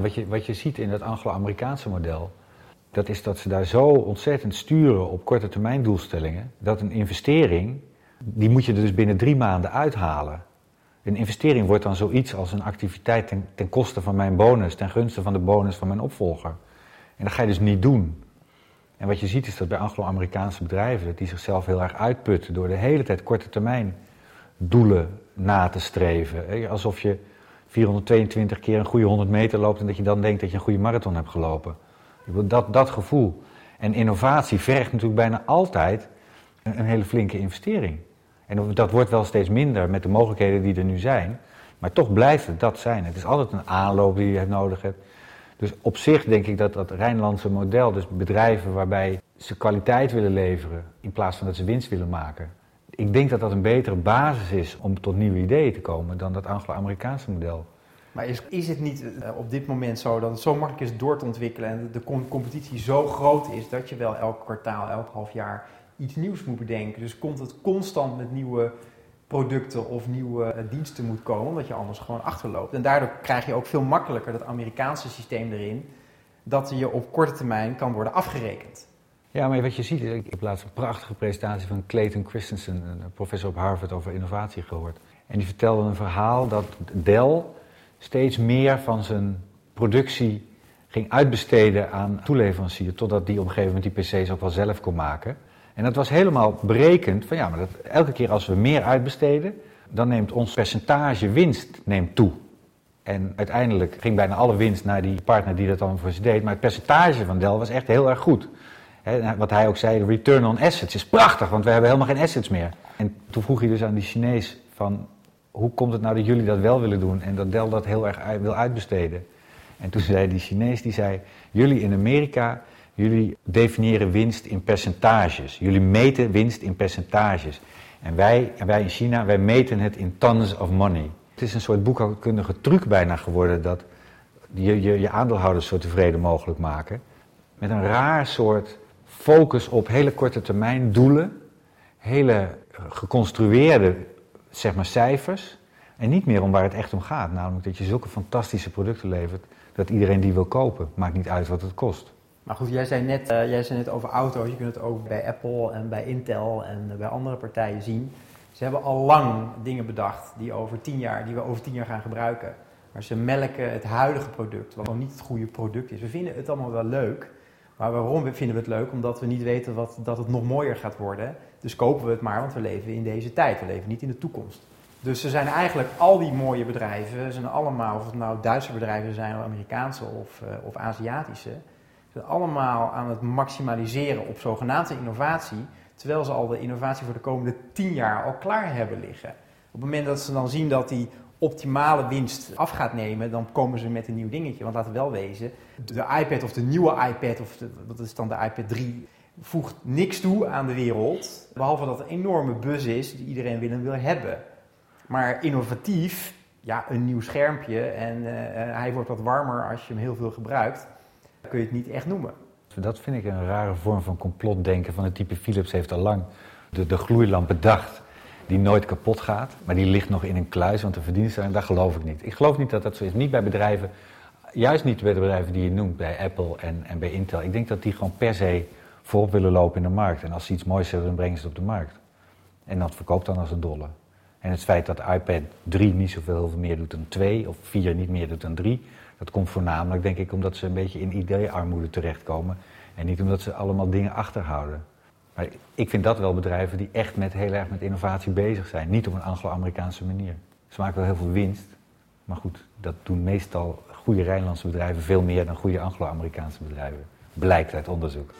Wat, je, wat je ziet in het Anglo-Amerikaanse model, dat is dat ze daar zo ontzettend sturen op korte termijn doelstellingen, dat een investering, die moet je er dus binnen drie maanden uithalen. Een investering wordt dan zoiets als een activiteit ten, ten koste van mijn bonus, ten gunste van de bonus van mijn opvolger. En dat ga je dus niet doen. En wat je ziet is dat bij Anglo-Amerikaanse bedrijven, die zichzelf heel erg uitputten door de hele tijd korte termijn doelen na te streven. Alsof je 422 keer een goede 100 meter loopt en dat je dan denkt dat je een goede marathon hebt gelopen. Dat, dat gevoel. En innovatie vergt natuurlijk bijna altijd een, een hele flinke investering. En dat wordt wel steeds minder met de mogelijkheden die er nu zijn. Maar toch blijft het dat zijn. Het is altijd een aanloop die je nodig hebt. Dus op zich denk ik dat dat Rijnlandse model, dus bedrijven waarbij ze kwaliteit willen leveren in plaats van dat ze winst willen maken. Ik denk dat dat een betere basis is om tot nieuwe ideeën te komen dan dat Anglo-Amerikaanse model. Maar is, is het niet eh, op dit moment zo dat het zo makkelijk is door te ontwikkelen en de competitie zo groot is dat je wel elk kwartaal, elk half jaar iets nieuws moet bedenken? Dus komt het constant met nieuwe producten of nieuwe eh, diensten moet komen, omdat je anders gewoon achterloopt. En daardoor krijg je ook veel makkelijker dat Amerikaanse systeem erin, dat je op korte termijn kan worden afgerekend. Ja, maar wat je ziet, ik heb laatst een prachtige presentatie van Clayton Christensen, een professor op Harvard, over innovatie gehoord. En die vertelde een verhaal dat Dell steeds meer van zijn productie ging uitbesteden aan toeleverancier, totdat die op een die PC's ook wel zelf kon maken. En dat was helemaal berekend van ja, maar dat, elke keer als we meer uitbesteden, dan neemt ons percentage winst neemt toe. En uiteindelijk ging bijna alle winst naar die partner die dat dan voor ze deed. Maar het percentage van Dell was echt heel erg goed. Wat hij ook zei, return on assets is prachtig, want we hebben helemaal geen assets meer. En toen vroeg hij dus aan die Chinees van, hoe komt het nou dat jullie dat wel willen doen en dat Dell dat heel erg wil uitbesteden? En toen zei die Chinees, die zei, jullie in Amerika Jullie definiëren winst in percentages. Jullie meten winst in percentages. En wij, en wij in China, wij meten het in tons of money. Het is een soort boekhoudkundige truc bijna geworden dat je, je, je aandeelhouders zo tevreden mogelijk maken. Met een raar soort focus op hele korte termijn doelen, hele geconstrueerde zeg maar, cijfers. En niet meer om waar het echt om gaat, namelijk dat je zulke fantastische producten levert dat iedereen die wil kopen. Maakt niet uit wat het kost. Maar goed, jij zei, net, uh, jij zei net over auto's. Je kunt het ook bij Apple en bij Intel en bij andere partijen zien. Ze hebben al lang dingen bedacht die, over tien jaar, die we over tien jaar gaan gebruiken. Maar ze melken het huidige product, wat nog niet het goede product is. We vinden het allemaal wel leuk. Maar waarom vinden we het leuk? Omdat we niet weten wat, dat het nog mooier gaat worden. Dus kopen we het maar, want we leven in deze tijd. We leven niet in de toekomst. Dus er zijn eigenlijk al die mooie bedrijven, zijn allemaal, of het nou Duitse bedrijven zijn, of Amerikaanse of, uh, of Aziatische allemaal aan het maximaliseren op zogenaamde innovatie, terwijl ze al de innovatie voor de komende tien jaar al klaar hebben liggen. Op het moment dat ze dan zien dat die optimale winst af gaat nemen, dan komen ze met een nieuw dingetje. Want laten we wel wezen, de iPad of de nieuwe iPad, of wat is dan de iPad 3, voegt niks toe aan de wereld. Behalve dat het een enorme buzz is die iedereen wil en wil hebben. Maar innovatief, ja, een nieuw schermpje en uh, hij wordt wat warmer als je hem heel veel gebruikt kun je het niet echt noemen. Dat vind ik een rare vorm van complotdenken van het type Philips heeft al lang de, de gloeilamp bedacht die nooit kapot gaat, maar die ligt nog in een kluis, want de verdiensten dat geloof ik niet. Ik geloof niet dat dat zo is. Niet bij bedrijven, juist niet bij de bedrijven die je noemt, bij Apple en, en bij Intel. Ik denk dat die gewoon per se voorop willen lopen in de markt. En als ze iets moois hebben, dan brengen ze het op de markt. En dat verkoopt dan als een dolle. En het feit dat iPad 3 niet zoveel meer doet dan 2, of 4 niet meer doet dan 3, dat komt voornamelijk, denk ik, omdat ze een beetje in ideearmoede terechtkomen. En niet omdat ze allemaal dingen achterhouden. Maar ik vind dat wel bedrijven die echt met, heel erg met innovatie bezig zijn. Niet op een Anglo-Amerikaanse manier. Ze maken wel heel veel winst. Maar goed, dat doen meestal goede Rijnlandse bedrijven veel meer dan goede Anglo-Amerikaanse bedrijven. Blijkt uit onderzoek.